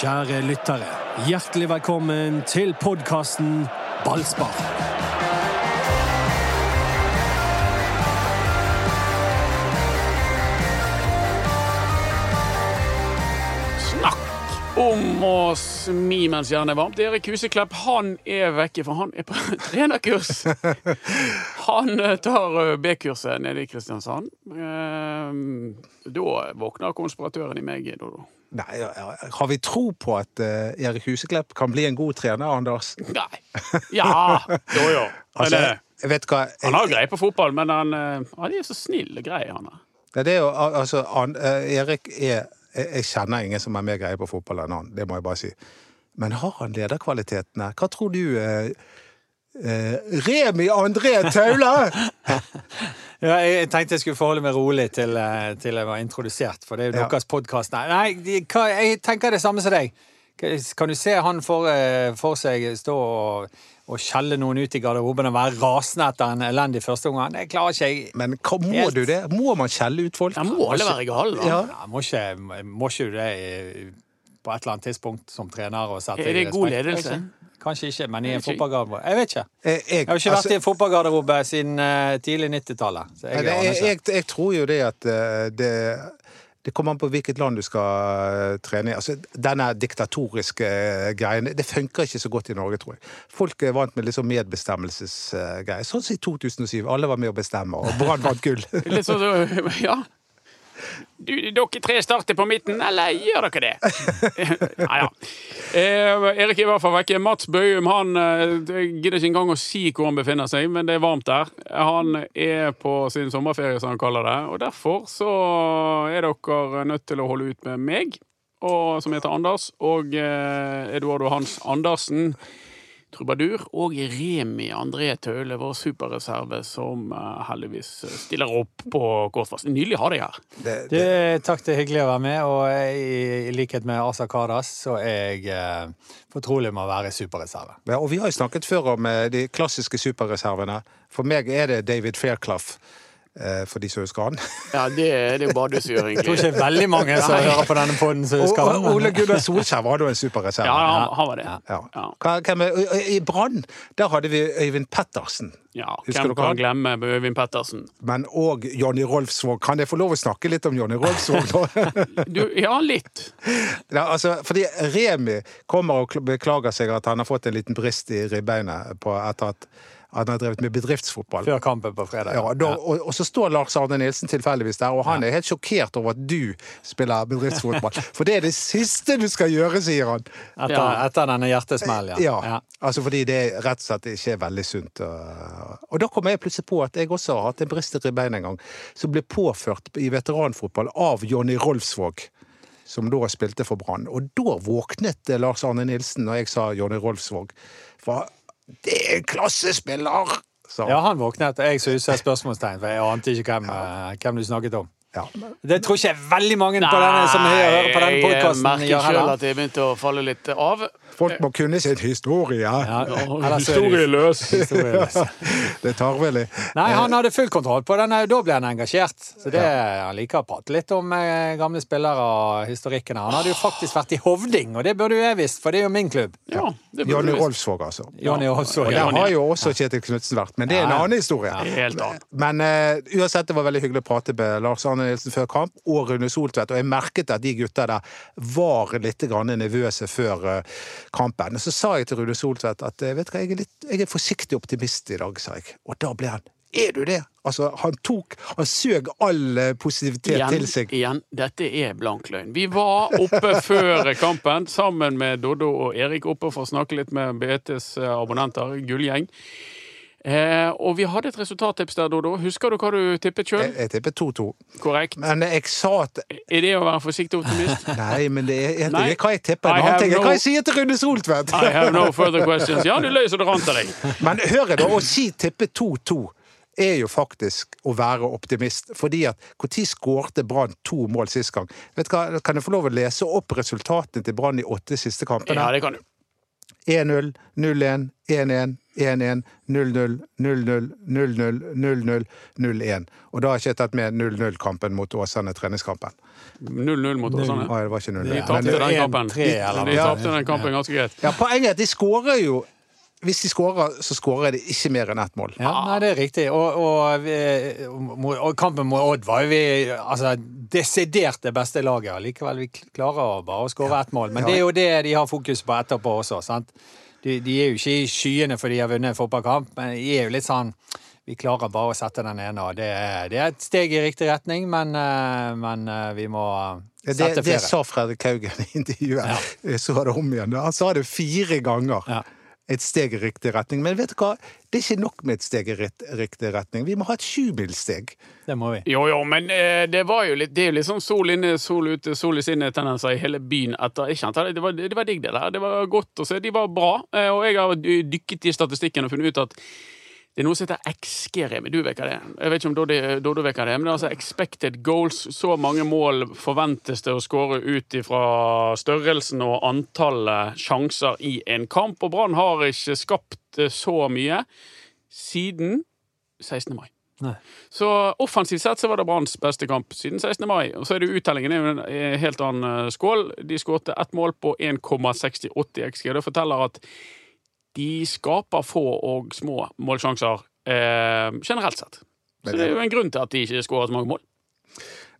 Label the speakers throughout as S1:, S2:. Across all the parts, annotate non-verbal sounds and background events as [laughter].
S1: Kjære lyttere, hjertelig velkommen til podkasten Ballspar.
S2: Snakk om å smi mens jernet er varmt. Erik Huseklepp han er vekke, for han er på [laughs] trenerkurs. Han eh, tar eh, B-kurset nede i Kristiansand. Eh, Da våkner konspiratøren i meg. Dodo.
S3: Nei. Har vi tro på at uh, Erik Huseklepp kan bli en god trener, Anders?
S2: Nei. Ja, [laughs] jo jo.
S3: Altså,
S2: eh,
S3: jeg vet hva
S2: han har greie på fotball, men han, eh, han er så snill og grei, han er.
S3: Det er jo, altså, han, Erik er jeg, jeg kjenner ingen som er mer greie på fotball enn han, det må jeg bare si. Men har han lederkvalitetene? Hva tror du eh, eh, Remi André Taule! [laughs]
S4: Ja, jeg tenkte jeg skulle forholde meg rolig til, eh, til jeg var introdusert, for det er jo
S3: Ja.
S4: deres podkast. Nei, nei de, hva, jeg tenker det samme som deg. Kan du se han for, eh, for seg stå og, og skjelle noen ut i garderoben og være rasende etter en elendig førsteomgang? Det klarer ikke jeg.
S3: Men hva, må
S4: Helt.
S3: du det? Må man skjelle ut folk?
S2: Jeg må alle være gale, da.
S3: Ja.
S4: Ja, må, ikke, må ikke du det i- på et eller annet tidspunkt som trener? Og sette
S2: Er det god ledelse?
S4: Kanskje ikke, men i en fotballgarderobe. Jeg vet ikke.
S3: Jeg, jeg,
S4: Jeg har ikke vært
S3: altså,
S4: i en fotballgarderobe siden uh, tidlig 90-tallet. Jeg,
S3: jeg, jeg, jeg tror jo det at uh, det, det kommer an på hvilket land du skal eh, trene i. Altså, denne diktatoriske greien det funker ikke så godt i Norge, tror jeg. Folk er vant med liksom medbestemmelsesgreier. Sånn som i 2007. Alle var med å bestemme, og Brann vant gull.
S2: Litt sånn [laughs] ja. Du, dere tre starter på midten, eller gjør dere det? [laughs] Nei ja. Eh, Erik er i hvert fall vekke. Mats Bøyum han eh, gidder ikke engang å si hvor han befinner seg, men det er varmt der. Han er på sin sommerferie, som han kaller det. Og derfor så er dere nødt til å holde ut med meg, og, som heter Anders, og eh, Eduardo Hans Andersen. Trubadur og Remi André Taule, vår superreserve, som uh, heldigvis stiller opp på kort varsel. Nydelig å ha deg her.
S3: Det,
S4: Du, takk, det er hyggelig å være med. Og i, i likhet med Asa Kadas, så er jeg uh, fortrolig med å være superreserve.
S3: Ja, og vi har jo snakket før om uh, de klassiske superreservene. For meg er det David Fairclough, eh, for de som husker han.
S2: Ja, det, det er jo bare du som gjør,
S4: Jeg tror ikke det er veldig mange som
S2: Nei.
S4: hører på denne poden som husker han.
S3: Ole Gunnar Solskjær var da en superreserve.
S2: Ja, han, han var det.
S3: Ja.
S2: Ja.
S3: Er, I Brann der hadde vi Øyvind Pettersen.
S2: Ja,
S3: Husker
S2: Hvem kan glemme Øyvind Pettersen?
S3: Men òg Jonny Rolfsvåg. Kan jeg få lov å snakke litt om Jonny Rolfsvåg nå? [laughs]
S2: Du, ja, litt. [laughs]
S3: ja, altså, fordi Remi kommer og beklager seg at han har fått en liten brist i ribbeinet etter at han har drevet med bedriftsfotball.
S4: Før kampen på fredag.
S3: Ja, da, og, og så står Lars Arne Nilsen tilfeldigvis der, og han er helt sjokkert over at du spiller bedriftsfotball. [laughs] For det er det siste du skal gjøre, sier han.
S4: Etter,
S2: Ja.
S4: etter denne hjertesmellen,
S3: Ja,
S4: ja.
S3: altså fordi det rett og slett ikke er veldig sunt. Og, og da kom jeg plutselig på at jeg også har hatt en brist i ribbein en gang, som ble påført i veteranfotball av Jonny Rolfsvåg. Som da spilte for Brann. Og da våknet Lars Arne Nilsen når jeg sa Jonny Rolfsvåg. For det er en klassespiller! Så.
S4: Ja, han våknet, og jeg suset spørsmålstegn, for jeg ante ikke hvem, eh, hvem du snakket om.
S3: Ja.
S4: Det tror ikke jeg veldig mange på denne, som hører på denne
S2: jeg merker sjøl at jeg begynte å falle litt av.
S3: Folk må kunne sin historie.
S4: Ja,
S2: Historieløs. [laughs]
S4: Historieløs. [laughs]
S3: Det er tarvelig.
S4: Nei, han hadde full kontroll på den, da ble han engasjert. Så det, Han liker å prate litt om eh, gamle spillere og historikken. Han hadde jo faktisk vært i Hovding, og det burde jo jeg visst, for det er jo min klubb.
S2: Ja, det burde
S3: Jonny. Rolfsvåg, altså.
S4: Johnny Rolfsvåg,
S3: Og
S4: Ja.
S3: der har jo også Kjetil Knutsen vært, men det er en
S4: Ja, ja.
S3: annen historie. Men uh, uansett, det var veldig hyggelig å prate med Lars Arne Nilsen før kamp, og Rune Soltvedt. Og jeg merket at de gutta der var litt grann nervøse før eh, kampen. Og så sa jeg til Rune Soltvedt at eh, vet du hva, jeg er, litt, jeg er forsiktig optimist i dag, sa jeg. Og da ble han Er du det? Altså, han tok Han søg all eh, positivitet
S2: Igjen,
S3: til seg.
S2: igjen, dette er blank løgn. Vi var oppe [laughs] før kampen sammen med Doddo og Erik oppe for å snakke litt med BTs abonnenter, gullgjeng. Eh, og vi hadde et resultattips der, Dodo. Husker du hva du tippet sjøl?
S3: Jeg, jeg tippet 2-2.
S2: Korrekt.
S3: Men jeg sa at
S2: Er det å være forsiktig optimist? [laughs]
S3: Nei, men det er,
S2: Nei.
S3: jeg, hva jeg tipper en annen ting.
S2: er
S3: Hva jeg sier til Rune Soltvedt?
S2: I have no further questions. Ja, du løy så det rant av deg. [laughs]
S3: Men hør da, å si tippe 2-2 er jo faktisk å være optimist. Fordi at når skårte Brann to mål sist gang? Vet du hva, Kan jeg få lov å lese opp resultatene til Brann i åtte siste kampene?
S2: Ja, det kan du.
S3: 1-0, 0-1, 1-1, 1-1, 0-0, 0-0, 0-0, 0-0, 0-1. Og da har ikke jeg tatt med 0-0-kampen mot Åsane, treningskampen.
S2: 0-0 mot Åsane.
S3: Nei, det var ikke 0-0.
S2: De tapte den kampen. De tapte den kampen ganske greit.
S3: Ja, poenget er at de skårer jo Hvis de skårer, så skårer de ikke mer enn ett mål.
S4: Ja, nei, det er riktig. Og, og, og, og kampen mot Odd var jo vi altså, desidert det beste laget. Likevel vi klarer bare å skåre ett mål. Men det er jo det de har fokus på etterpå også. sant? De, de er jo ikke i skyene fordi de har vunnet en fotballkamp, men de er jo litt sånn Vi klarer bare å sette den ene, og det det er et steg i riktig retning, men, eh, men eh, vi må
S3: Det,
S4: sette
S3: det
S4: flere.
S3: sa Fredrik Haugen i intervjuet. Jeg så det om igjen. Han sa det fire ganger.
S4: Ja.
S3: Et steg i riktig retning. Men vet du hva? Det er ikke nok med et steg i riktig retning. Vi må ha et sjumilssteg.
S4: Det må vi.
S2: Jo, jo, men eh, det var jo litt Det er jo litt sånn sol inne, sol ute, sol i sinne-tendenser i hele byen etter ikke sant? Det var, det var digg, det der. Det var godt å se. De var bra. eh, Og jeg har dykket i statistikken og funnet ut at det er noe som heter XG-rem. Du vet hva det er. Jeg vet ikke om Doddo vet hva det er, men det er altså expected goals. Så mange mål forventes det å skåre ut ifra størrelsen og antallet sjanser i en kamp. Og Brann har ikke skapt eh, så mye siden 16. mai.
S4: Nei.
S2: Så offensivt sett så var det Branns beste kamp siden 16. mai. Og så er det uttellingen i en eh, helt annen eh, skål. De skårte ett mål på 1,68 XG. Det forteller at de skaper få og små målsjanser eh, generelt sett. Så det er jo en grunn til at de ikke skårer så mange mål.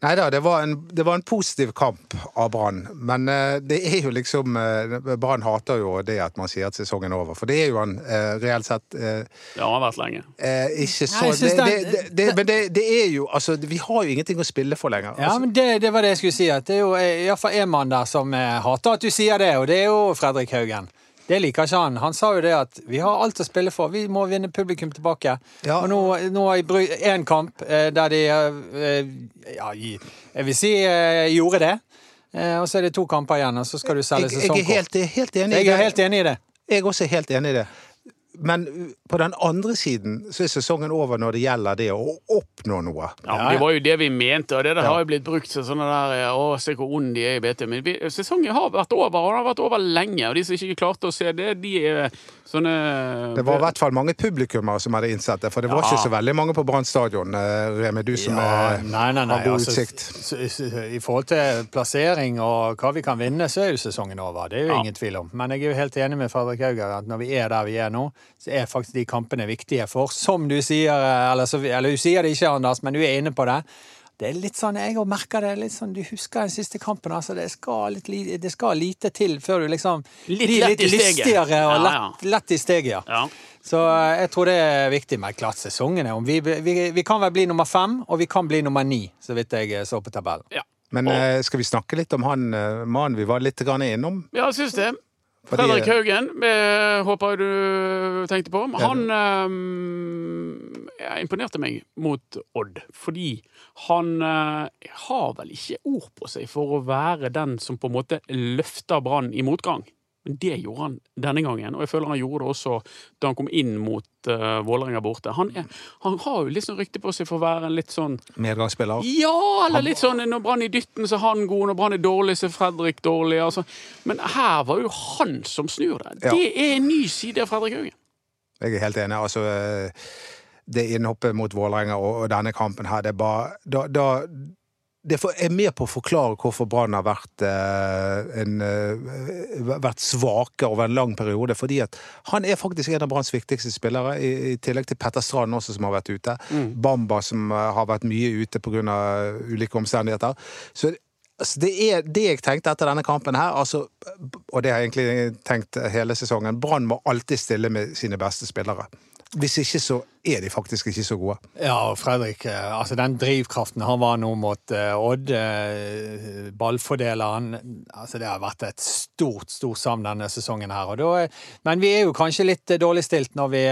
S3: Nei da, det var en, det var en positiv kamp av Brann. Men eh, det er jo liksom eh, Brann hater jo det at man sier at sesongen er over. For det er jo han eh, reelt sett eh,
S2: Det har vært lenge.
S3: eh, ikke så
S4: Nei,
S3: det, det, det, det, Men det, det er jo Altså, vi har jo ingenting å spille for lenger.
S4: Ja,
S3: Altså,
S4: men det, det var det jeg skulle si. At det er jo iallfall én mann der som eh, hater at du sier det, og det er jo Fredrik Haugen. Det liker ikke han. Han sa jo det at vi har alt å spille for. Vi må vinne publikum tilbake.
S3: Ja.
S4: Og nå, nå har jeg én kamp eh, der de eh, Ja, jeg vil si eh, gjorde det. Eh, Og så er det to kamper igjen, og så skal du selge
S3: jeg, jeg er
S4: sesongkort.
S3: helt, jeg er helt enig
S4: Jeg er helt enig i det.
S3: Jeg også er helt enig i det. Men uh, på den andre siden så er sesongen over når det gjelder det å oppnå noe.
S2: Ja. Det var jo det vi mente, og det der
S3: Ja.
S2: har jo blitt brukt som sånne der eh, Å, se hvor ond de er i BT. Men vi, sesongen har vært over, og den har vært over lenge. Og de som ikke klarte å se det, de er sånne
S3: Det var i hvert fall mange publikummere som hadde innsett det, for det var
S2: Ja.
S3: ikke så veldig mange på Brann stadion. eh, Remi, du som
S4: Ja,
S3: eh,
S4: nei, nei, nei.
S3: har god
S4: altså,
S3: utsikt.
S4: I forhold til plassering og hva vi kan vinne, så er jo sesongen over. Det er jo
S2: Ja.
S4: ingen tvil om. Men jeg er jo helt enig med Fredrik Hauger at når vi er der vi er nå, så er faktisk de kampene viktige. For som du sier, eller, så, eller du sier det ikke, Anders, men du er inne på det. Det er litt sånn, Jeg merker det. litt sånn, Du husker den siste kampen. altså Det skal, litt, det skal lite til før du liksom
S2: Litt
S4: blir litt lystigere og
S2: Ja,
S4: lett, lett i steget. ja.
S2: Ja.
S4: Så eh, jeg tror det er viktig med klart sesongen. er om Vi, vi, vi kan vel bli nummer fem, og vi kan bli nummer ni, så vidt jeg eh, så på tabellen.
S2: ja.
S3: Men og, skal vi snakke litt om han eh, mannen vi var litt grann innom?
S2: Ja, jeg syns det.
S3: Fordi-
S2: Fredrik Haugen, eh, håper jeg du tenkte på. Han eh, imponerte meg mot Odd, fordi han eh, har vel ikke ord på seg for å være den som på en måte løfter Brann i motgang. Men det gjorde han denne gangen, og jeg føler han gjorde det også da han kom inn mot uh, Vålerenga borte. Han, er, han har jo litt sånn rykte på seg for å være en litt sånn
S3: Medgangsspiller?
S2: ja, eller litt sånn når Brann er i dytten, så er han god. Når Brann er dårlig, så er Fredrik dårlig. Altså. Men her var jo han som snur det.
S3: Ja.
S2: Det er en ny side av Fredrik Haugen.
S3: Jeg er helt enig. Altså, eh, det innhoppet mot Vålerenga og, og denne kampen her, det er bare da, da, Det er med på å forklare hvorfor Brann har vært, eh, en, eh, vært svake over en lang periode. Fordi at han er faktisk en av Branns viktigste spillere, i, tillegg til Petter Strand også, som har vært ute. Bamba, som eh, har vært mye ute pga. ulike omstendigheter. Så Altså, det er det jeg tenkte etter denne kampen her, altså, og det har jeg egentlig tenkt hele sesongen. Brann må alltid stille med sine beste spillere. Hvis ikke så er de faktisk ikke så gode.
S4: Ja, Fredrik, eh, altså den drivkraften han var nå mot eh, Odd, eh, ballfordeleren altså Det har vært et stort, stort savn denne sesongen her. Da, men vi er jo kanskje litt dårlig stilt når vi,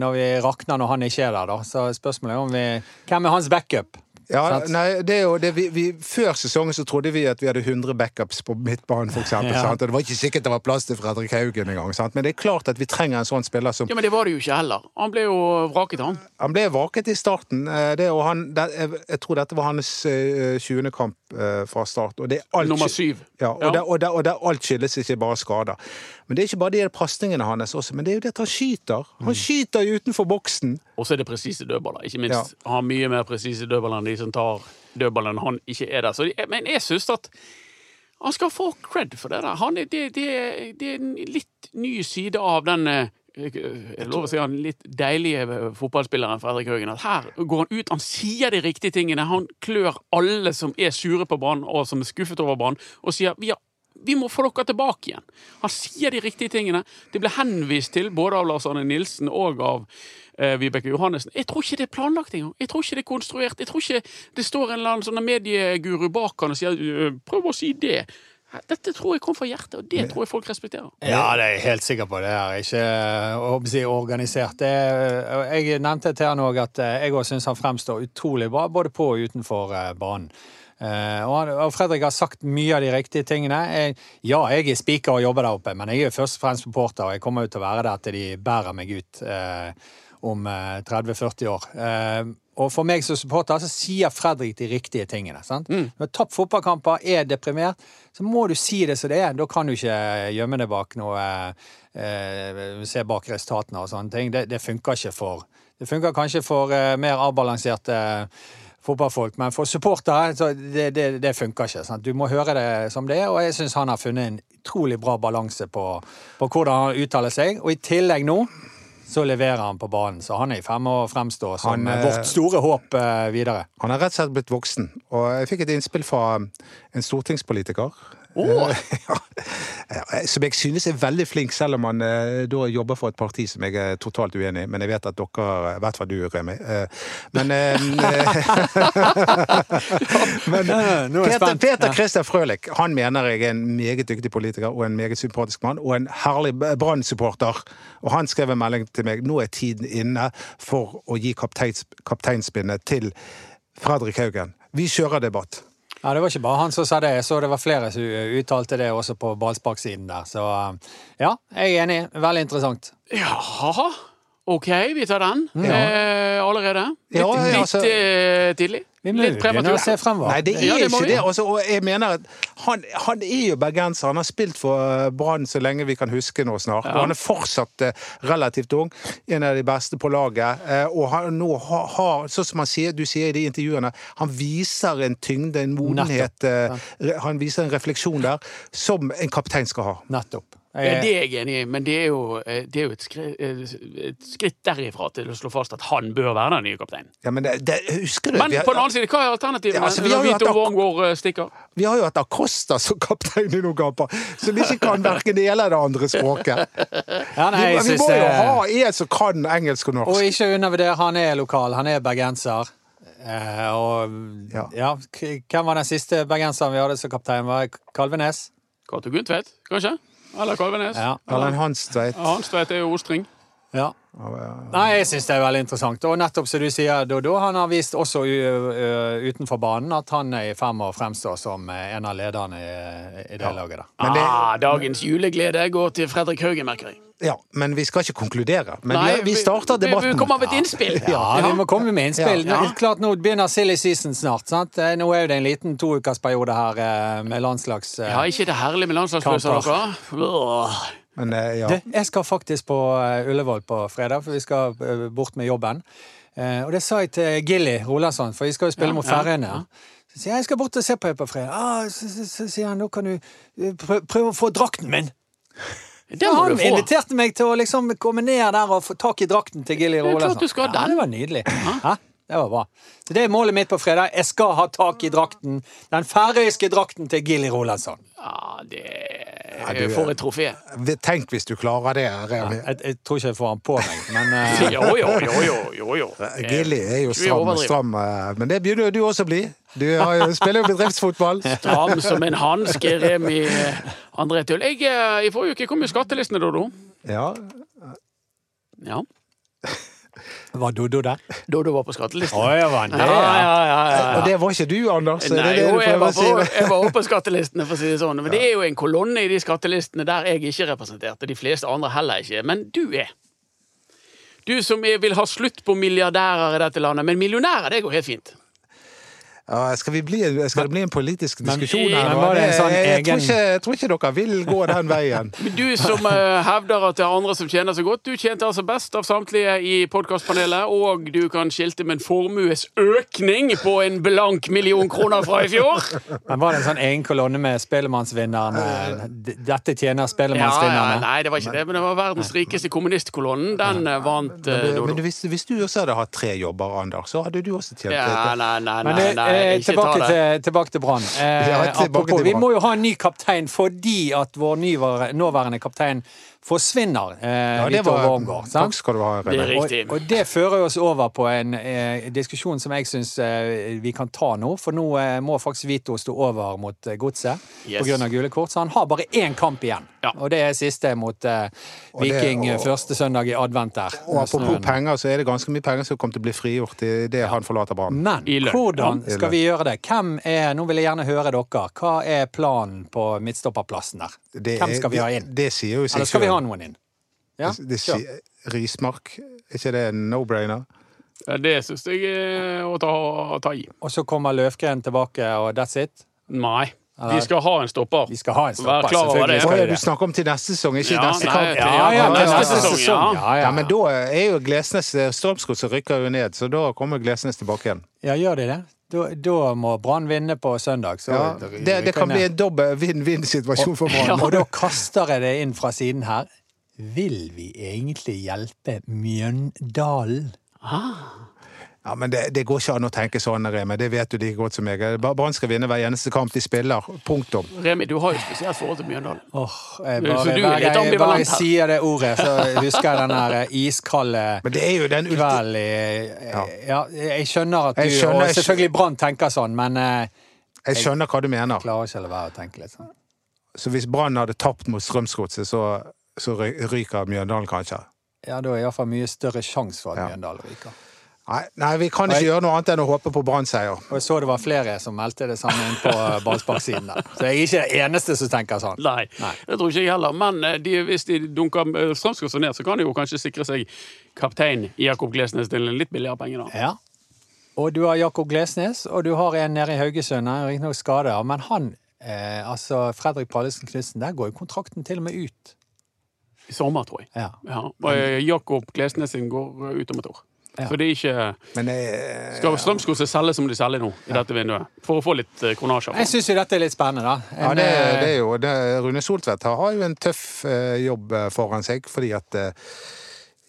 S4: når vi rakner når han ikke er der, da. Så spørsmålet er om vi Hvem er hans backup?
S3: Ja,
S4: Sant?
S3: nei, det er jo det vi, vi, Før sesongen så trodde vi at vi hadde 100 backups på midtbanen, eksempel.
S4: Ja.
S3: sant? Og det var ikke sikkert det var plass til Fredrik Haugen engang. Men det er klart at vi trenger en sånn spiller som
S2: Ja, Men det var det jo ikke heller. Han ble jo vraket, han.
S3: Han ble vraket i starten. eh, Det, og han, det, jeg, tror dette var hans eh, 20. kamp eh, fra start. Og det er alt,
S2: Nummer syv.
S3: Ja, og,
S2: Ja.
S3: Det, og, det, og det alt skyldes ikke bare skader. Men det er ikke bare de pasningene hans også, men det er jo det at han skyter.
S2: Mm.
S3: Han skyter jo utenfor boksen.
S2: Og så er det presise dødballer. Ikke minst. Han har mye mer presise dødballer enn de som tar dødballen når han ikke er der. Så, men jeg syns at han skal få cred for det der. Er, det, det, det er en litt ny side av den jeg lover å si han litt deilige eh, fotballspilleren Fredrik Haugen. At her går han ut, han sier de riktige tingene. Han klør alle som er sure på banen og som er skuffet over banen, og sier vi, har, vi må få dere tilbake igjen. Han sier de riktige tingene. Det ble henvist til både av Lars Arne Nilsen og av eh, Vibeke Johannessen. Jeg tror ikke det er planlagt engang. Jeg tror ikke det er konstruert. Jeg tror ikke det står en eller annen sånn medieguru bak han og sier «Øh, prøv å si det. Dette tror jeg kom fra hjertet, og det tror jeg folk respekterer.
S4: Ja, det er jeg helt sikker på. Det er ikke håpe si, organisert. Er, jeg nevnte til han òg at jeg òg syns han fremstår utrolig bra, både på og utenfor banen. Eh, og, Fredrik har sagt mye av de riktige tingene. Ja, jeg er spiker og jobber der oppe, men jeg er først og fremst supporter, og jeg kommer jo til å være der til de bærer meg ut eh, om eh, 30-40 år. Eh, og for meg som supporter så sier Fredrik de riktige tingene. sant? Når du har tapt fotballkamper, er deprimert, så må du si det som det er. Da kan du ikke gjemme deg bak noe eh, Se bak resultatene og sånne ting. Det, det funker ikke for Det funker kanskje for eh, mer avbalanserte fotballfolk, men for supportere så det, det, det funker ikke. Sant? Du må høre det som det er, og jeg syns han har funnet en utrolig bra balanse på, på hvordan han uttaler seg. Og i tillegg nå så leverer han på banen, så han er i ferd med å fremstå som
S3: Han,
S4: eh, vårt store håp eh, videre.
S3: Han er rett og slett blitt voksen. Og jeg fikk et innspill fra en stortingspolitiker. [laughs] Ja, som jeg synes er veldig flink, selv om han eh, da jobber for et parti som jeg er totalt uenig i. Men jeg vet at dere, i hvert fall du, Remi eh, Men, eh, [laughs] men
S4: er
S3: Peter. Peter Christian Frølich han mener jeg er en meget dyktig politiker og en meget sympatisk mann, og en herlig Brann-supporter. Og han skrev en melding til meg nå er tiden inne for å gi kapteins, kapteinspinnet til Fredrik Haugen. Vi kjører debatt.
S4: Ja, Det var ikke bare han som sa det, jeg så det var flere som uttalte det også på ballsparksiden der. Så eh, ja, jeg er enig. Veldig interessant.
S2: Jaha. OK, vi tar den eh, allerede. Litt,
S3: Ja, ja,
S2: litt
S3: altså-
S2: eh, tidlig.
S4: Vi må begynne å se fremover.
S3: Nei, det er
S2: Ja, det
S3: ikke
S2: vi.
S3: det. Også, og jeg mener at han, han er jo bergenser. Han har spilt for eh, Brann så lenge vi kan huske nå snart.
S2: Ja.
S3: Og han er fortsatt eh, relativt ung. En av de beste på laget. Eh, Og han nå har, har sånn som han sier, du sier i de intervjuene, han viser en tyngde, en modenhet. Ja. Han viser en refleksjon der som en kaptein skal ha.
S4: Nettopp.
S2: Ja, det er jeg enig i, men det er jo, eh, det er jo et, skri, eh, et skritt derifra til å slå fast at han bør være den nye kapteinen.
S3: Ja, men det, det, husker du?
S2: Men
S3: har,
S2: på den annen side, hva er alternativet?
S3: Ja, altså, vi har jo hatt
S2: eh,
S3: vi har jo hatt Acosta som kaptein i noen kamper, som ikke kan verken det ene eller det andre språket.
S4: ja, nei,
S3: Vi, vi må jo ha en som kan engelsk og norsk.
S4: Og ikke undervurder, han er lokal. Han er bergenser. Uh, og
S3: Ja.
S4: ja. hvem var den siste bergenseren vi hadde som kaptein? Var Kalvenes?
S2: Cato Gundtvedt, kanskje? Eller Kalvenes?
S4: Ja.
S3: Erlend Hanstveit.
S2: Hanstveit er jo ostring.
S4: Ja. Nei, jeg syns det er veldig interessant. Og nettopp som du sier, Dodo, han har vist også utenfor banen at han er i ferd med å fremstå som en av lederne i, det det laget. da.
S3: Men det-
S2: ah, dagens juleglede går til Fredrik Haugen, merker jeg.
S3: Ja, men vi skal ikke konkludere. Men
S2: Nei,
S3: vi, vi starter debatten.
S2: Vi kommer med et innspill. [laughs]
S4: Ja, vi må komme med innspill.
S2: Ja.
S4: Nå, klart Nå begynner silly season snart. sant? Eh, Nå er det en liten toukersperiode her eh, med landslags... eh,
S2: Ja, ikke det herlige med landslagspauser, dere?
S3: Men eh, ja.
S4: Du, jeg skal faktisk på eh, Ullevål på fredag, for vi skal eh, bort med jobben. Eh, Og det sa jeg til Gilly Rolandsson, for vi skal jo spille
S2: Ja,
S4: mot
S2: ja,
S4: Færøyene.
S2: ja.
S4: Så sier jeg jeg skal bort og se på deg på fredag. Ah, så, så, så sier han nå kan du prø- prøve å få drakten min. [laughs]
S2: Det må
S4: han
S2: du få.
S4: inviterte meg til å liksom komme ned der og få tak i drakten til Gilly Rolandsson.
S2: du
S4: Ja, det var nydelig. Hæ? Det var bra. Så det er målet mitt på fredag. Jeg skal ha tak i drakten. Den færøyske drakten til Gilly Rolandsson.
S2: Ja, det
S3: Ja, du-
S2: For et trofé.
S3: Tenk hvis du klarer det.
S4: Jeg, jeg tror ikke jeg får han på meg, men uh... [laughs]
S2: Jo, jo, jo, jo, jo, jo.
S3: Gilly er jo stram, stram, eh, men det begynner jo du også å bli. Du har jo, spiller jo bedriftsfotball. [laughs]
S2: Stram som en hanske, Remi André Tull. Jeg, eh, I forrige uke kom jo skattelistene, Dodo.
S3: Ja,
S2: Ja.
S4: Var Doddo der?
S2: Doddo var på skattelisten.
S4: Oh, ja, det?
S2: Ja, ja, ja, ja,
S3: Og det var ikke du, Anders? Nei, det det
S2: jo, jeg var, på, jeg var oppe på skattelistene, for å si det sånn. Men det er jo en kolonne i de skattelistene der jeg ikke er representert, og de fleste andre heller ikke. Men du er. Du som vil ha slutt på milliardærer i dette landet. Men millionærer, det går helt fint.
S3: Ja, skal, vi bli, skal det bli en politisk diskusjon her?
S4: men det sånn
S3: jeg, jeg, tror ikke, jeg tror ikke dere vil gå den veien. [laughs]
S2: Men Du som uh, hevder at det er andre som tjener så godt, du tjente altså best av samtlige i podkastpanelet, og du kan skilte med en formuesøkning på en blank million kroner fra i fjor. [laughs]
S4: Men var det en sånn egen kolonne med Spellemannsvinneren? Dette tjener
S2: Ja, ja, nei, det var ikke det, men det var verdens rikeste kommunistkolonnen. Den eh, vant uh,
S3: Men, men hvis, hvis du også hadde hatt tre jobber, Anders, så hadde du også tjent
S2: Ja, nei, nei, nei, nei,
S4: eh, tilbake, til, tilbake til Brann. Eh,
S3: Ja,
S4: vi må jo ha en ny kaptein fordi at vår nyvare- nåværende kaptein forsvinner. Eh,
S3: Ja, det
S4: Viktor
S3: var,
S4: Wormgård.
S3: takk skal du ha,
S2: Det riktig.
S4: Og, og det fører oss over på en eh, diskusjon som jeg syns eh, vi kan ta nå. For nå eh, må faktisk Vito stå over mot eh, Godset
S2: Yes.
S4: av gule kort. Så han har bare én kamp igjen.
S2: Ja.
S4: Og det er siste mot eh,
S3: Og det-
S4: Viking eh,
S3: og-
S4: første søndag i advent der.
S3: Og apropos penger, så er det ganske mye penger som kommer til å bli frigjort i det han forlater banen.
S4: Men hvordan skal vi gjøre det? Hvem er, Nå vil jeg gjerne høre dere. Hva er planen på midtstopperplassen der?
S3: Det
S4: Hvem skal vi ha inn?
S3: Det, det sier jo seg
S4: Eller skal vi ha noen inn? Ja,
S3: Det, det sier, Rismark, er ikke det en no-brainer?
S2: Det syns jeg er å ta, å ta i.
S4: Og så kommer Løvgren tilbake, og that's it?
S2: Nei.
S4: Eller-
S2: Vi skal ha en stopper.
S4: Vi skal ha en stopper,
S2: Vær klar over
S4: selvfølgelig
S2: det.
S4: skal
S3: du snakker om til neste sesong, ikke
S2: Ja,
S3: neste kamp?
S2: ja,
S4: Ja, ja,
S2: neste
S4: neste
S2: sesong,
S4: sesong.
S2: ja.
S4: Ja,
S3: Ja,
S4: ja.
S3: men da er jo Glesnes som rykker jo ned, så da kommer Glesnes tilbake igjen.
S4: Ja, gjør de det? Da, da må Brann vinne på søndag. Så
S3: Ja, det, det kan bli en dobbel vinn-vinn-situasjon for Brann. [laughs]
S4: Og da kaster jeg det inn fra siden her. Vil vi egentlig hjelpe Mjøndalen?
S3: Ja, men det, det går ikke an å tenke sånn, Remi. Det vet du like godt som meg. Brann skal vinne hver eneste kamp de spiller. Punktum.
S2: Remi, du har jo spesielt forhold til Mjøndalen.
S4: Oh, jeg
S2: Så
S4: bare,
S2: du er litt
S4: ambivalent jeg bare
S2: jeg
S4: sier det ordet, så husker jeg den der eh, iskalde
S3: Men det er jo den ulti...
S4: kvelden i ja. jeg skjønner at du
S3: Jeg skjønner-
S4: og selvfølgelig Brann tenker sånn, men jeg,
S3: Jeg skjønner hva du mener.
S4: jeg klarer ikke å la være å tenke litt sånn.
S3: Så hvis Brann hadde tapt mot Strømsgodset, så, så ryker Mjøndalen kanskje.
S4: Ja, da er det iallfall mye større sjanse for at
S3: Ja.
S4: Mjøndalen ryker.
S3: Nei, nei, vi kan ikke
S4: jeg...
S3: gjøre noe annet enn å håpe på Brann-seier.
S4: Og jeg så det var flere som meldte det samme inn på eh, ballsparksiden der. Så jeg er ikke den eneste som tenker sånn.
S2: Nei,
S4: Nei.
S2: det tror ikke jeg heller. Men eh, de, hvis de dunker eh, Strømsgodset ned, så kan de jo kanskje sikre seg kaptein Jakob Glesnes til en litt billigere penger, da.
S4: Ja. Og du har Jakob Glesnes, og du har en nede i Haugesund. Han riktignok skada, men han, eh, altså Fredrik Pallesen Knutsen, der går jo kontrakten til og med ut.
S2: I sommer, tror jeg.
S4: Ja.
S2: Ja. Og Jakob Glesnes sin går ut om et år.
S4: Ja.
S2: Så det er ikke
S3: Men eh,
S2: Skal Strømsgodset selge som de selger nå, i dette vinduet? For å få litt eh, kronasjer.
S4: Jeg syns jo dette er litt spennende, da.
S3: ja, det,
S4: eh,
S3: det er jo det, Rune Soltvedt har jo en tøff eh, jobb foran seg, fordi at eh,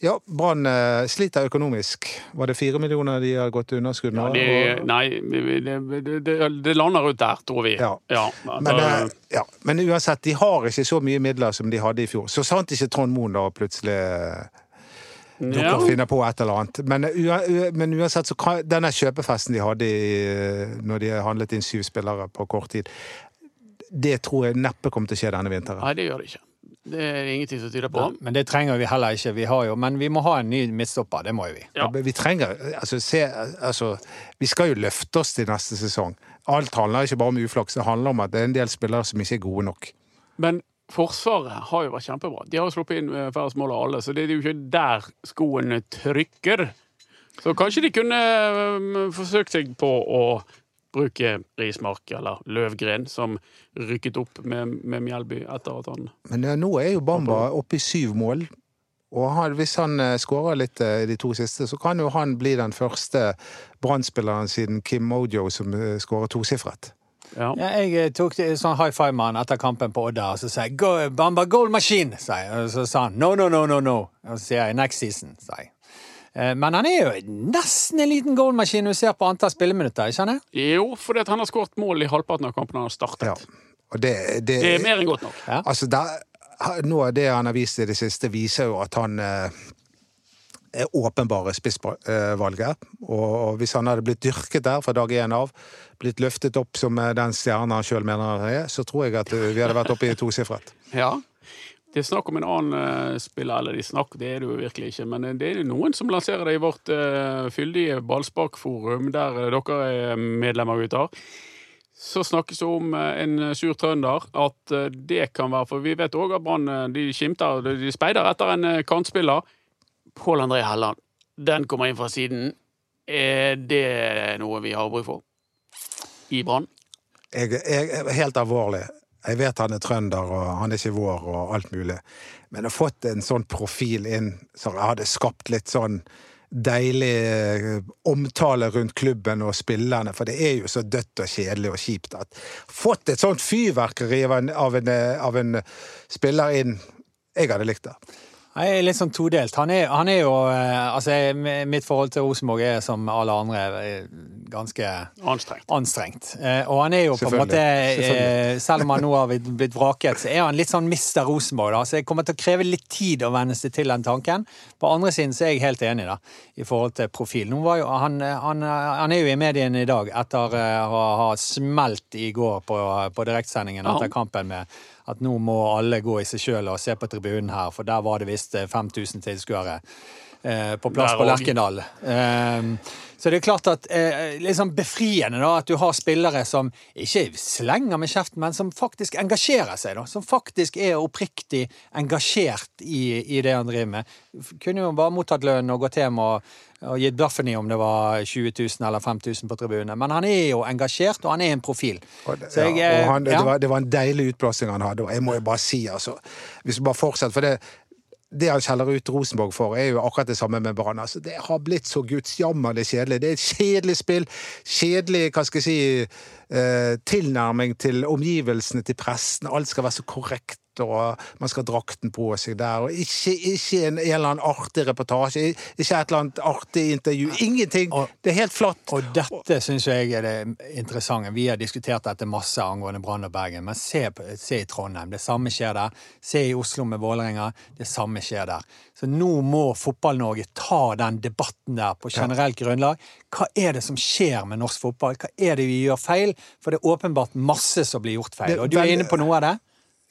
S3: ja, Brann eh, sliter økonomisk. Var det fire millioner de har gått underskudd med?
S2: Ja, de, nei, det, de, de det lander ut der, tror vi.
S3: Ja.
S2: Ja,
S3: Men,
S2: eh,
S3: eh, ja, men uansett, de har ikke så mye midler som de hadde i fjor. Så sant ikke Trond Moen da plutselig eh, dukker
S2: ja.
S3: og finner på et eller annet. Men, men uansett, så kan, denne kjøpefesten de hadde i, uh, når de handlet inn syv spillere på kort tid, det tror jeg neppe kommer til å skje denne vinteren.
S2: Nei, det gjør det ikke. Det er ingenting som tyder på.
S4: Men det trenger vi heller ikke. Vi har jo, men vi må ha en ny midtstopper. Det må jo vi.
S2: Ja.
S3: Vi trenger altså, se, altså, Vi skal jo løfte oss til neste sesong. Alt handler ikke bare om uflaks, det handler om at det er en del spillere som ikke er gode nok.
S2: Men Forsvaret har jo vært kjempebra. De har sluppet inn eh, færrest mål av alle, så det er jo ikke der skoene trykker. Så kanskje de kunne eh, forsøkt seg på å bruke Rismark eller Løvgren, som rykket opp med, med Mjelby etter at han
S3: Men ja, nå er jo Bamba oppe i syv mål. Og han, hvis han skårer litt i de to siste, så kan jo han bli den første Brann-spilleren siden Kim Mojo som skårer tosifret.
S2: Ja.
S4: Ja, jeg eh, tok det- sånn high five-mann etter kampen på Odda, og så sa jeg Go, 'Bamba goal machine', sa jeg. Og så sa han 'no, no, no, no', no. Og så sier jeg 'next season', sa jeg. Eh, Men han er jo nesten en liten goalmaskin når du ser på antall spilleminutter, ikke sant?
S2: Jo, fordi at han har skåret mål i halvparten av kampene han har startet.
S3: Ja. Og det, det,
S2: Det er mer enn godt nok.
S4: Ja.
S3: Altså, der, noe av det han har vist i det siste, viser jo at han eh, åpenbare spissvalget. Og, hvis han hadde blitt dyrket der fra dag én av, blitt løftet opp som eh, den stjernen han sjøl mener han er, så tror jeg at eh, vi hadde vært oppe i tosifret. [laughs]
S2: Ja. Det er snakk om en annen eh, spiller, eller de snakk, det er det jo virkelig ikke, men det er noen som lanserer det i vårt fyldige ballsparkforum, der dere er medlemmer, gutter. Så snakkes det om en sur trønder, at det kan være For vi vet òg at Brann de skimter, de de speider etter en kantspiller. Pål André Helland, den kommer inn fra siden. Er det noe vi har bruk for i Brann?
S3: Jeg, er helt alvorlig. Jeg vet han er trønder, og han er ikke vår, og alt mulig. Men å fått en sånn profil inn som hadde skapt litt sånn deilig eh, omtale rundt klubben og spillerne, for det er jo så dødt og kjedelig og kjipt at Fått et sånt fyrverkeri av en, av en, av en spiller inn Jeg hadde likt det.
S4: Jeg er litt sånn todelt. Han er, han er jo eh, Altså, mitt forhold til Rosenborg er som alle andre eh, ganske
S2: Anstrengt.
S4: anstrengt. Eh, Og han er jo på en måte Selv om han nå har blitt vraket, så er han litt sånn Mr. Rosenborg. da, Så jeg kommer til å kreve litt tid å venne seg til den tanken. På andre siden så er jeg helt enig, da, i forhold til profil. Jo, han, han, han er jo i mediene i dag etter å ha smelt i går på, på direktsendingen etter kampen med at nå må alle gå i seg sjøl og se på tribunen her, for der var det visst eh, 5000 tilskuere eh, på plass på. Lerkendal. Eh, så det er klart at eh, sånn befriende da, at du har spillere som ikke slenger med kjeften, men som faktisk engasjerer seg. da, Som faktisk er oppriktig engasjert i, i det han driver med. Kunne jo bare mottatt lønn og gått hjem og, og gitt blaffen i om det var 20 000 eller 5000 på tribunene. Men han er jo engasjert, og han er en profil. Jeg,
S3: ja,
S4: eh,
S3: han,
S4: ja.
S3: det, var, det var en deilig utblåsing han hadde, og jeg må jo bare si, altså Hvis vi bare fortsetter, for det det han skjeller ut Rosenborg for, er jo akkurat det samme med Brann. Altså, det har blitt så gudsjammerlig kjedelig. Det er et kjedelig spill. Kjedelig, hva skal jeg si, eh, tilnærming til omgivelsene til pressen. Alt skal være så korrekt, og man skal ha drakten på seg der. Og ikke, ikke en, en eller annen artig reportasje, ikke et eller annet artig intervju. Ingenting.
S4: Og-
S3: Det er helt flatt.
S4: Og dette syns jeg er det interessante. Vi har diskutert dette masse angående Brann og Bergen, men se, se i Trondheim. Det samme skjer der. Se i Oslo med Vålerenga. Det samme skjer der. Så nå må Fotball-Norge ta den debatten der på generelt grunnlag. Hva er det som skjer med norsk fotball? Hva er det vi gjør feil? For det er åpenbart masse som blir gjort feil. Og du er inne på noe av det?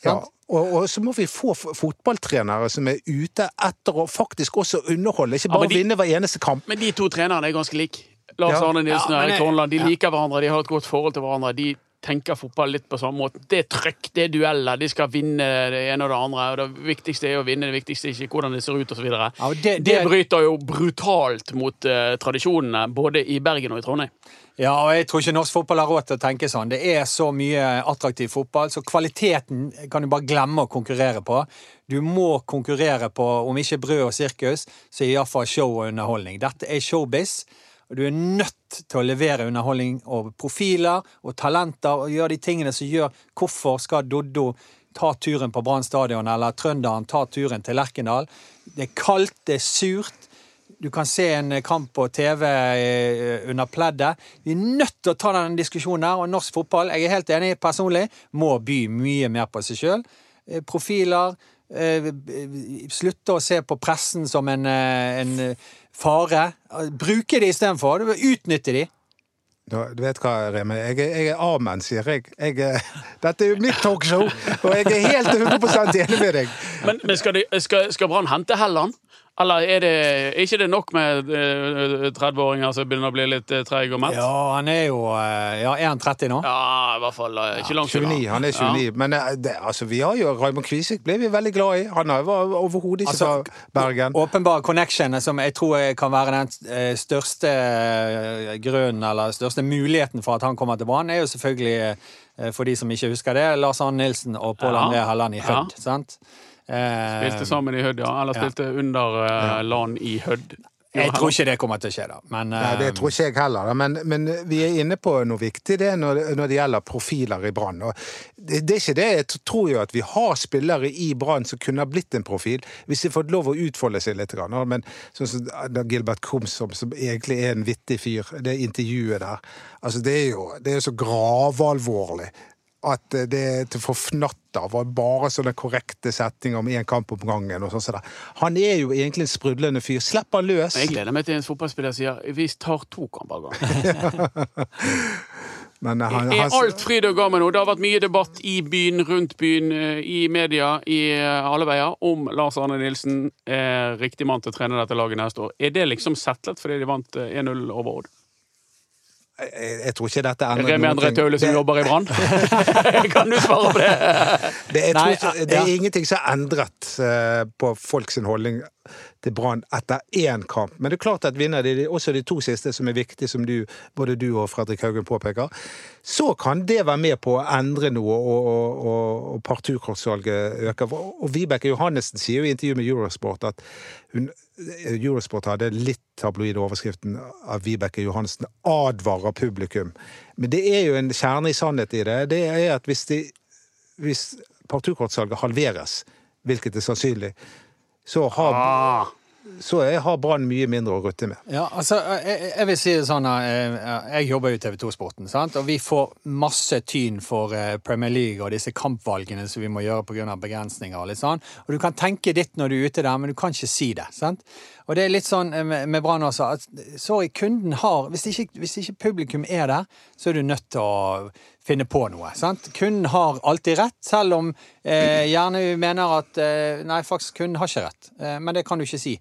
S3: Ja, og, og så må vi få fotballtrenere som er ute etter å faktisk også underholde, ikke bare
S2: ja, de-
S3: vinne hver eneste kamp.
S2: Men de to trenerne er ganske like. Lars
S3: Ja.
S2: Arne Nilsen og Erik Horneland. De
S4: ja.
S2: liker hverandre, de har et godt forhold til hverandre. De tenker fotball litt på samme måte. Det er trøkk, det er dueller, de skal vinne det ene og det andre. og Det viktigste er å vinne, det viktigste er ikke hvordan det ser ut osv.
S4: Ja,
S2: Det,
S4: det- det-
S2: bryter jo brutalt mot uh, tradisjonene, både i Bergen og i Trondheim.
S4: Ja, og jeg tror ikke norsk fotball har råd til å tenke sånn. Det er så mye attraktiv fotball, så kvaliteten kan du bare glemme å konkurrere på. Du må konkurrere på, om ikke brød og sirkus, så iallfall show og underholdning. Dette er showbiz. Og du er nødt til å levere underholdning og profiler og talenter og gjøre de tingene som gjør Hvorfor skal Doddo ta turen på Brann stadion, eller trønderen ta turen til Lerkendal? Det er kaldt, det er surt. Du kan se en kamp på TV eh, under pleddet. Vi er nødt til å ta den diskusjonen der, og norsk fotball, jeg er helt enig personlig, må by mye mer på seg sjøl. Profiler. eh, Slutte å se på pressen som en, eh, en eh, fare. Bruke det istedenfor. Utnytte de.
S3: Du du vet hva, Remi, jeg, er- jeg er amen, sier jeg. jeg [laughs] dette er jo mitt talkshow, og jeg er helt 100 enig med deg.
S2: Men, men skal, de, skal, skal Brann hente Helland? Eller er det er ikke det nok med eh, 30-åringer som begynner å bli litt uh, treige og mett?
S4: Ja, han er jo eh, Ja, er han 30 nå?
S2: Ja, i hvert fall eh, ikke langt
S3: 29, han er 29.
S2: Ja.
S3: Men eh, det, altså, vi har jo Raymond Kvisvik ble vi veldig glad i. Han har- var overhodet ikke
S4: Altså,
S3: fra Bergen.
S4: Åpenbar connection, som jeg tror kan være den eh, største eh, grunnen, eller største muligheten for at han kommer til Brann, er jo selvfølgelig, eh, for de som ikke husker det, Lars Arne Nilsen og Pål
S2: Ja.
S4: André Helland i
S2: Ja.
S4: Hødd. sant? Eh,
S2: Spilte sammen i Hødd, ja. Eller
S4: Ja.
S2: spilte under uh, LAN i Hødd.
S4: Jeg tror ikke det kommer til å skje, da. Men
S3: Nei, det
S4: eh,
S3: tror ikke jeg heller, da. men, men vi er inne på noe viktig det når, når det gjelder profiler i Brann. Det, det er ikke det. Jeg tror jo at vi har spillere i Brann som kunne ha blitt en profil, hvis de fått lov å utfolde seg litt. grann. Men sånn som så, Gilbert Krumsom, som egentlig er en vittig fyr, det intervjuet der altså Det er jo det er jo så gravalvorlig. At det til forfnatter var bare sånne korrekte setninger om én kamp om gangen. og sånn så. Han er jo egentlig en sprudlende fyr. Slipp han løs!
S2: Jeg gleder meg til en fotballspiller sier vi tar to kamper av. [laughs]
S3: Men eh, han,
S2: Er alt fryd og gammen nå? Det har vært mye debatt i byen, rundt byen, eh, i media, i eh, alle veier, om Lars Arne Nilsen er riktig mann til å trene dette laget neste år. Er det liksom settlet fordi de vant eh, 1-0 over Odd?
S3: Jeg, jeg tror ikke dette endrer
S2: Remi André Taule som
S3: Det-
S2: jobber i Brann? [laughs] kan du svare på det?
S3: Det,
S4: Nei,
S3: tror ikke, det er ingenting som er endret uh, på folks holdning til Brann etter én kamp. Men det er klart at vinner de de- også de to siste, som er viktige, som du, både du og Fredrik Haugen påpeker, så kan det være med på å endre noe, og, og, og, og parturkortsalget øker. Og Vibeke Johannessen sier jo i intervju med Eurosport at hun, Eurosport hadde litt tabloid overskriften av Vibeke Johansen advarer publikum. Men det er jo en kjerne i sannhet i det. Det er at hvis, de, hvis parturkortsalget halveres, hvilket er sannsynlig, så har,
S2: Ah,
S3: så jeg har Brann mye mindre å rutte med.
S4: Ja, altså, jeg, jeg vil si det sånn at eh, Jeg jobber jo TV 2-sporten, og vi får masse tyn for eh, Premier League og disse kampvalgene som vi må gjøre pga. begrensninger. Og litt sånn. Og du kan tenke ditt når du er ute der, men du kan ikke si det. sant? Og det er litt sånn eh, med, med Brann også. at Sorry, kunden har hvis ikke, hvis ikke publikum er der, så er du nødt til å finne på noe. sant? Kunden har alltid rett, selv om eh, gjerne vi mener at eh, Nei, faktisk, kunden har ikke rett. Eh, men det kan du ikke si.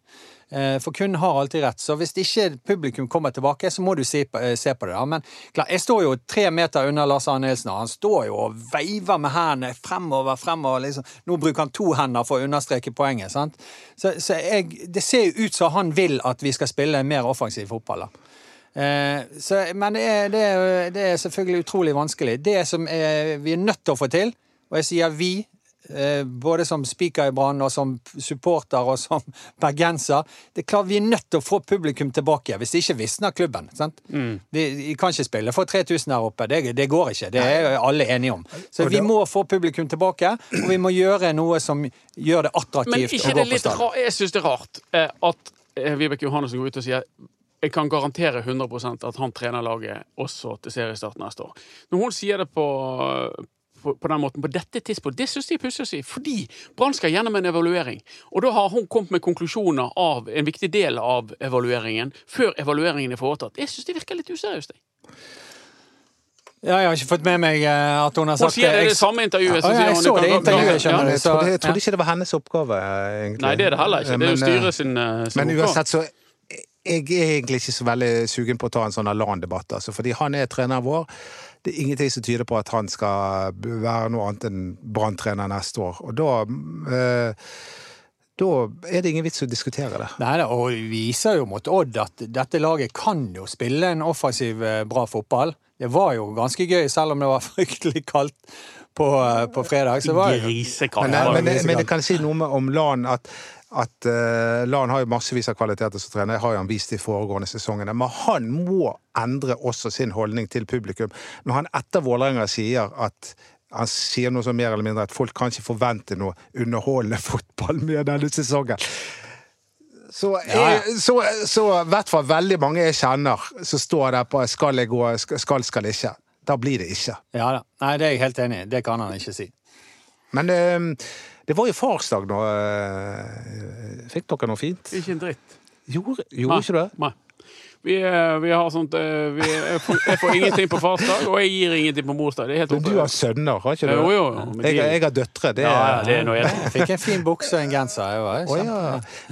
S4: Eh, For kunden har alltid rett. Så hvis ikke publikum kommer tilbake, så må du se på, eh, se på det. da. Men klar, jeg står jo tre meter unna Lars Arne Nilsen, og han står jo og veiver med hendene fremover, fremover. liksom. Nå bruker han to hender for å understreke poenget. sant? Så, så jeg, det ser jo ut som han vil at vi skal spille mer offensiv fotball. da. Eh, så, men det er, det, er, det er selvfølgelig utrolig vanskelig. Det som er, vi er nødt til å få til, og jeg sier vi, eh, både som speaker i Brann og som supporter og som [laughs] bergenser det er klart Vi er nødt til å få publikum tilbake. Hvis ikke visner klubben. sant?
S3: Mm.
S4: Vi, vi kan ikke spille for 3000 der oppe. Det, det går ikke. Det er alle enige om. Så vi må få publikum tilbake, og vi må gjøre noe som gjør det attraktivt å gå på stadion.
S2: Jeg syns det er rart eh, at Vibeke Johannessen går ut og sier jeg kan garantere 100% at han trener laget også til seriestart neste år. Når hun sier det på, på, på den måten på dette tidspunktet, det syns de er pussig å si. Fordi Brann skal gjennom en evaluering. Og da har hun kommet med konklusjoner av en viktig del av evalueringen før evalueringen er foretatt. Jeg syns det virker litt useriøst. jeg.
S4: Ja, jeg har ikke fått med meg eh, at hun har sagt det.
S2: Hun sier det i det samme intervjuet.
S4: Ja, jeg så det intervjuet, skjønner du.
S3: Jeg trodde, ikke det var hennes oppgave, eh, egentlig.
S2: Nei, det er det heller ikke. Det er jo
S3: eh,
S2: styret sin, eh, sin
S3: Men
S2: oppgave.
S3: uansett så jeg er egentlig ikke så veldig sugen på å ta en sånn LAN-debatt, altså, fordi han er treneren vår. Det er ingenting som tyder på at han skal være noe annet enn Brann-trener neste år. Og da eh, Da er det ingen vits å diskutere det.
S4: Nei, og vi viser jo mot Odd at dette laget kan jo spille en offensiv, eh, bra fotball. Det var jo ganske gøy, selv om det var [laughs] fryktelig kaldt på, eh, på fredag. Så var det.
S3: Men, men,
S4: det
S3: men, men det kan si noe med- om LAN at at uh, LAN har jo massevis av kvaliteter som trener, jeg har jo han vist de foregående sesongene. Men han må endre også sin holdning til publikum. Når han etter Vålerenga sier at han sier noe som mer eller mindre at folk kan ikke forvente noe underholdende [laughs] fotball med denne sesongen. Så,
S4: Ja, ja.
S3: så, så i hvert fall veldig mange jeg kjenner som står der på 'skal jeg gå', 'skal, skal ikke'. Da blir det ikke.
S4: Ja da. Nei, det er jeg helt enig i. Det kan han ikke si.
S3: Men eh, det var jo farsdag nå. eh, Fikk dere noe fint?
S2: Ikke en dritt.
S3: Gjorde, gjorde ikke det?
S2: Nei. Vi, eh, vi har sånt eh, vi, jeg, får, jeg får ingenting på farsdag, og jeg gir ingenting på morsdag. Det helt
S3: Men du har sønner, har ikke du?
S2: Jo, jo, jo,
S3: Jeg, jeg har døtre. Det
S2: Ja, ja, det er noe
S4: Jeg fikk en fin bukse og en genser. Jeg var
S3: Å, ja.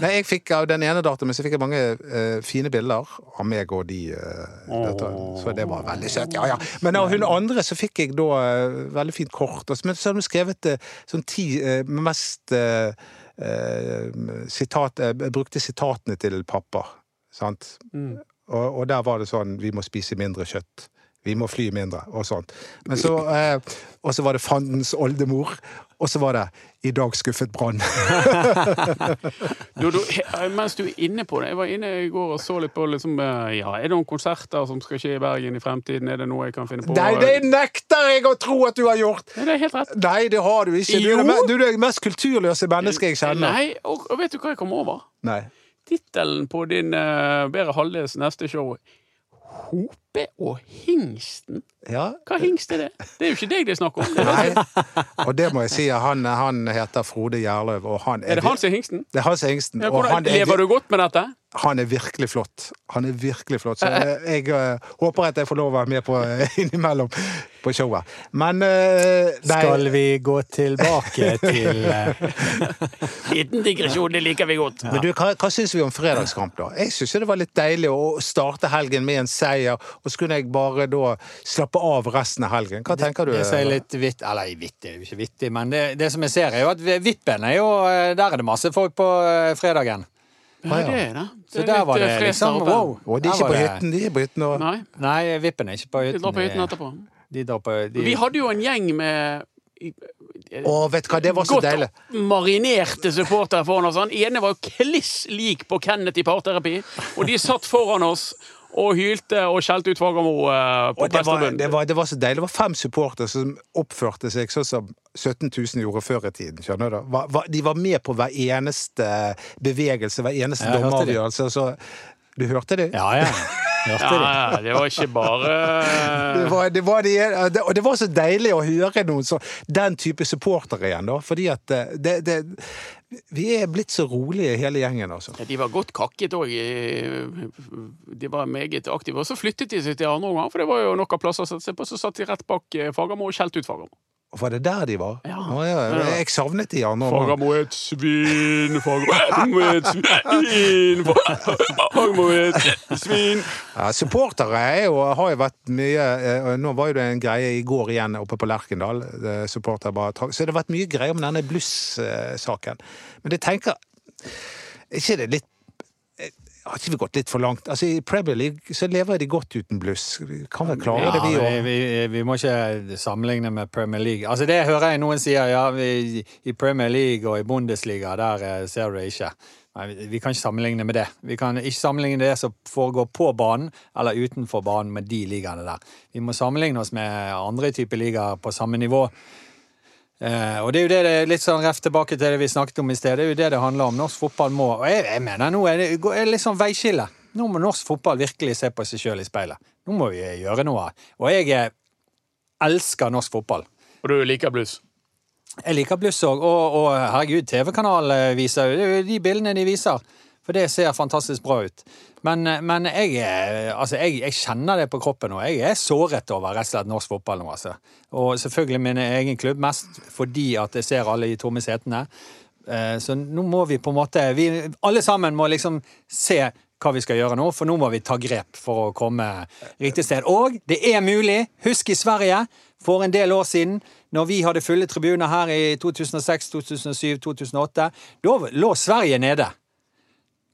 S3: Nei, jeg fikk av den ene datteren min så fikk jeg mange uh, fine bilder av meg og de uh, døtrene. Så det var veldig søtt. Ja, ja. Men av hun andre så fikk jeg da uh, veldig fint kort. Og så- Men så hadde hun skrevet uh, sånn ti mest sitat, eh, brukte sitatene til pappa, sant?
S2: Mm.
S3: Og, og der var det sånn Vi må spise mindre kjøtt. Vi må fly mindre, og sånt. Men så, eh, og så var det fandens oldemor. Og så var det 'I dag skuffet Brann'. [laughs]
S2: Du, du, mens du er inne på det, jeg var inne i går og så litt på liksom, eh, ja, Er det noen konserter som skal skje i Bergen i fremtiden? Er det noe jeg kan finne på?
S3: Nei, det nekter jeg å tro at du har gjort!
S2: Nei, det er helt rett.
S3: Nei, det har du ikke. Du er det, du er det mest kulturløse mennesket jeg kjenner.
S2: Nei, og, og vet du hva jeg kom over?
S3: Nei.
S2: Tittelen på din uh, Bedre halvdels neste show. Hop Jeppe og hingsten.
S3: Ja.
S2: Hva hingst er det? Det er jo ikke deg det er snakk om. Det [laughs] er,
S3: Nei, og det må jeg si, han, han heter Frode Gjerløv, og han
S2: er det han som er hingsten?
S3: Det er han som er hingsten.
S2: Ja,
S3: og
S2: hvordan,
S3: han er,
S2: lever du godt med dette?
S3: han er virkelig flott. Han er virkelig flott. Så jeg, jeg eh, håper at jeg får lov å være med på eh, [laughs] innimellom på showet. Men nei,
S4: Skal vi gå tilbake [laughs] til eh,
S2: Liten digresjon, det liker vi godt.
S3: Men du, hva, hva syns vi om fredagskamp, da? Jeg syns det var litt deilig å starte helgen med en seier, og så kunne jeg bare da slappe av resten av helgen. Hva tenker du?
S4: Det som er litt vitt, eller vittig, det er jo ikke vittig, men det, det som jeg ser, er jo at Vippen er jo eh, Der er det masse folk på eh, fredagen.
S2: Ja, det er det.
S4: Så
S2: Det er
S4: der var det liksom wow.
S3: Og de er ikke på hytten, de er på hytten og
S2: Nei,
S4: Nei, Vippen er ikke på hytten.
S2: De drar på hytten etterpå.
S4: De drar på de,
S2: Vi hadde jo en gjeng med
S3: Å, vet du hva, det var så
S2: godt
S3: deilig.
S2: marinerte supportere foran oss. Han ene var jo kliss lik på Kenneth i parterapi, og de satt foran oss og hylte og skjelte ut Fagermo eh, på
S3: Og det, var, det, det var så deilig. Det var fem supportere som oppførte seg sånn som 17 000 gjorde før i tiden. skjønner du? Hva- hva- De var med på hver eneste bevegelse, hver eneste dommeravgjørelse. Så, du hørte det?
S4: Ja, ja. [laughs] Hørte
S2: Ja, ja, det var ikke bare [laughs]
S3: Det var, det var de, det, og det var så deilig å høre noen så, den type supportere igjen, da. Fordi at eh, det, det Vi er blitt så rolige hele gjengen, altså.
S2: Ja, De var godt kakket òg. De var meget aktive. Og så flyttet de seg til andre omgang, for det var jo nok av plasser å sette seg på. Så satt de rett bak eh, Fagermo og skjelte ut Fagermo.
S3: Var det der de var?
S2: Ja.
S3: Å, ja. Jeg savnet de ja.
S2: Fagermo er et svin, Fagermo er et svin, Fagermo er et svin.
S3: Ja, supportere er jo, har jo vært mye eh, Nå var jo det en greie i går igjen oppe på Lerkendal. Supporter bare trakk- Så det har vært mye greier om denne bluss-saken. Men jeg tenker Er ikke det litt eh, Har ikke vi gått litt for langt? Altså I Premier League så lever de godt uten bluss. Vi kan vel klare det, vi
S4: Ja,
S3: òg?
S4: vi, vi, må ikke sammenligne med Premier League. Altså Det hører jeg noen sier, ja, vi, i Premier League og i Bundesliga, der eh, ser du det ikke. Nei, vi, vi kan ikke sammenligne med det. Vi kan ikke sammenligne det som foregår på banen eller utenfor banen med de ligaene der. Vi må sammenligne oss med andre typer ligaer på samme nivå. Eh, og det er jo det, det litt sånn rett tilbake til det vi snakket om i sted. Det er jo det det handler om. Norsk fotball må Og jeg, jeg mener nå er det er litt sånn veiskille. Nå må norsk fotball virkelig se på seg sjøl i speilet. Nå må vi gjøre noe. Og jeg eh, elsker norsk fotball.
S2: Og du liker blues?
S4: Jeg liker bluss òg, og, og herregud, TV-kanalen viser jo det er jo de bildene de viser. For det ser fantastisk bra ut. Men, men jeg, altså jeg, jeg kjenner det på kroppen nå. Jeg er såret over rett og slett norsk fotball nå, altså. Og selvfølgelig min egen klubb, mest fordi at jeg ser alle de tomme setene. Eh, Så nå må vi på en måte vi, Alle sammen må liksom se hva vi skal gjøre nå, for nå må vi ta grep for å komme riktig sted. Og det er mulig! Husk i Sverige, for en del år siden, når vi hadde fulle tribuner her i 2006, 2007, 2008, da lå Sverige nede.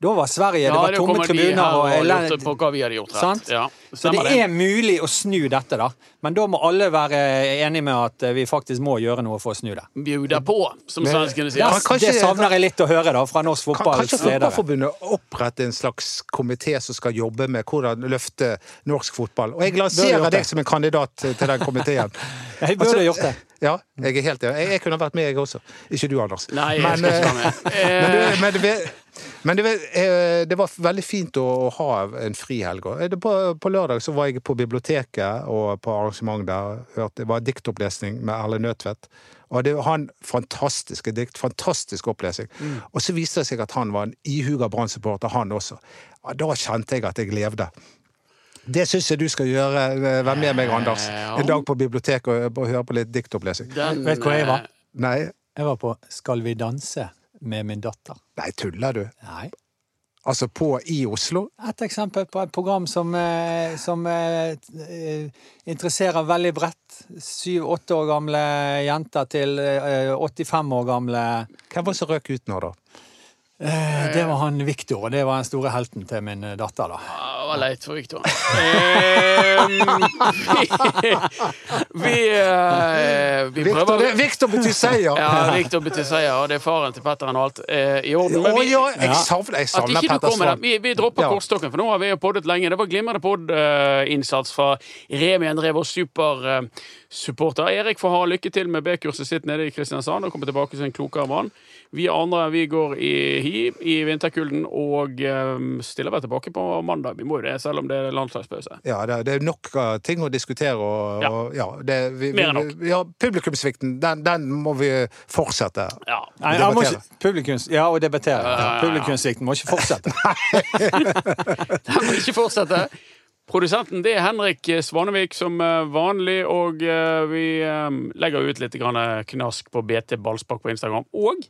S4: Da var Sverige Det var tomme tribuner og
S2: elendig. på hva vi hadde gjort rett.
S4: Sant?
S2: Ja,
S4: Så
S2: stemmer
S4: det er mulig å snu dette, da. Men da må alle være enige med at eh, vi faktisk må gjøre noe for å snu det.
S2: Bjuda på, som svenskene sier.
S3: Ja, kanskje-
S4: det savner jeg litt å høre da, fra norsk
S3: Kan,
S4: fotballs
S3: kanskje
S4: ledere.
S3: Fotballforbundet opprette en slags komité som skal jobbe med hvordan løfte norsk fotball? Og jeg lanserer deg som en kandidat til den komiteen. [laughs]
S4: Jeg burde
S3: Altså,
S4: gjort det.
S3: Ja, jeg er helt enig. Jeg, jeg kunne vært med, jeg også. Ikke du, Anders.
S2: Nei, jeg
S3: Men,
S2: skal ikke
S3: eh,
S2: være med. [laughs]
S3: Men, du, men, du, vet- men det, eh, det var veldig fint å, å ha en frihelg. På, på lørdag så var jeg på biblioteket og på arrangement der. Hørte, det var diktopplesning med Erle Nødtvedt. Og det var han fantastiske dikt, fantastisk opplesing. Og så viste det seg at han var en ihuga Brann-supporter, han også. Ja, da kjente jeg at jeg levde. Det syns jeg du skal gjøre. eh, Vær med meg, Anders. En dag på biblioteket og, og høre på litt diktopplesning.
S2: den,
S4: Vet du hvor jeg var?
S2: eh,
S3: Nei,
S4: Jeg var på Skal vi danse med min datter.
S3: nei, tuller du?
S4: Nei.
S3: Altså på i Oslo?
S4: Et eksempel på et program som, eh, som eh, eh, interesserer veldig bredt. Syv-åtte år gamle jenter til eh, 85 år gamle.
S3: Hvem var det som røk ut nå, da?
S4: Eh, Det var han Viktor, og det var den store helten til min eh, datter, da.
S2: Ja, Det var leit for Viktor. Eh, vi [laughs] vi, vi prøver
S3: Viktor betyr seier!
S2: Ja, Victor betyr seier, og det er faren til Petteren og alt i orden. Men vi,
S3: ja, jeg savner, jeg savner
S2: ikke
S3: Petter
S2: kommer Vi, vi dropper
S3: Ja.
S2: kortstokken, for nå har vi jo poddet lenge. Det var glimrende podd-innsats fra Remi André, vår supersupporter. Erik får ha lykke til med B-kurset sitt nede i Kristiansand og komme tilbake som en klokere mann. Vi andre vi går i tid i vinterkulden, og eh, stiller vel tilbake på mandag. Vi må jo det, selv om det er landslagspause.
S3: Ja, det, er nok ting å diskutere. Og,
S2: Ja.
S3: og, ja, det, vi,
S2: Mer enn
S3: vi-
S2: nok.
S3: Ja, publikumssvikten, den, den må vi fortsette.
S2: Ja.
S4: Nei, må
S3: Debattere.
S4: ikke, publikums, ja, og debattere.
S2: ja, ja.
S4: Publikumssvikten må ikke fortsette. [laughs] [laughs]
S2: Den må ikke fortsette. Produsenten det er Henrik Svanevik som eh, vanlig, og eh, vi eh, legger ut litt grann knask på BT Ballspark på Instagram. Og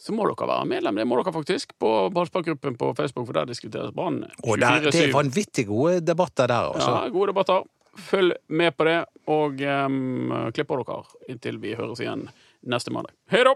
S2: så må dere være medlem, det må dere faktisk, på Ballsparkgruppen på Facebook, for der diskuteres Brann
S3: Og det, det er vanvittig gode debatter der, altså.
S2: Ja, gode debatter. Følg med på det, og um, på dere inntil vi høres igjen neste mandag. Hei da!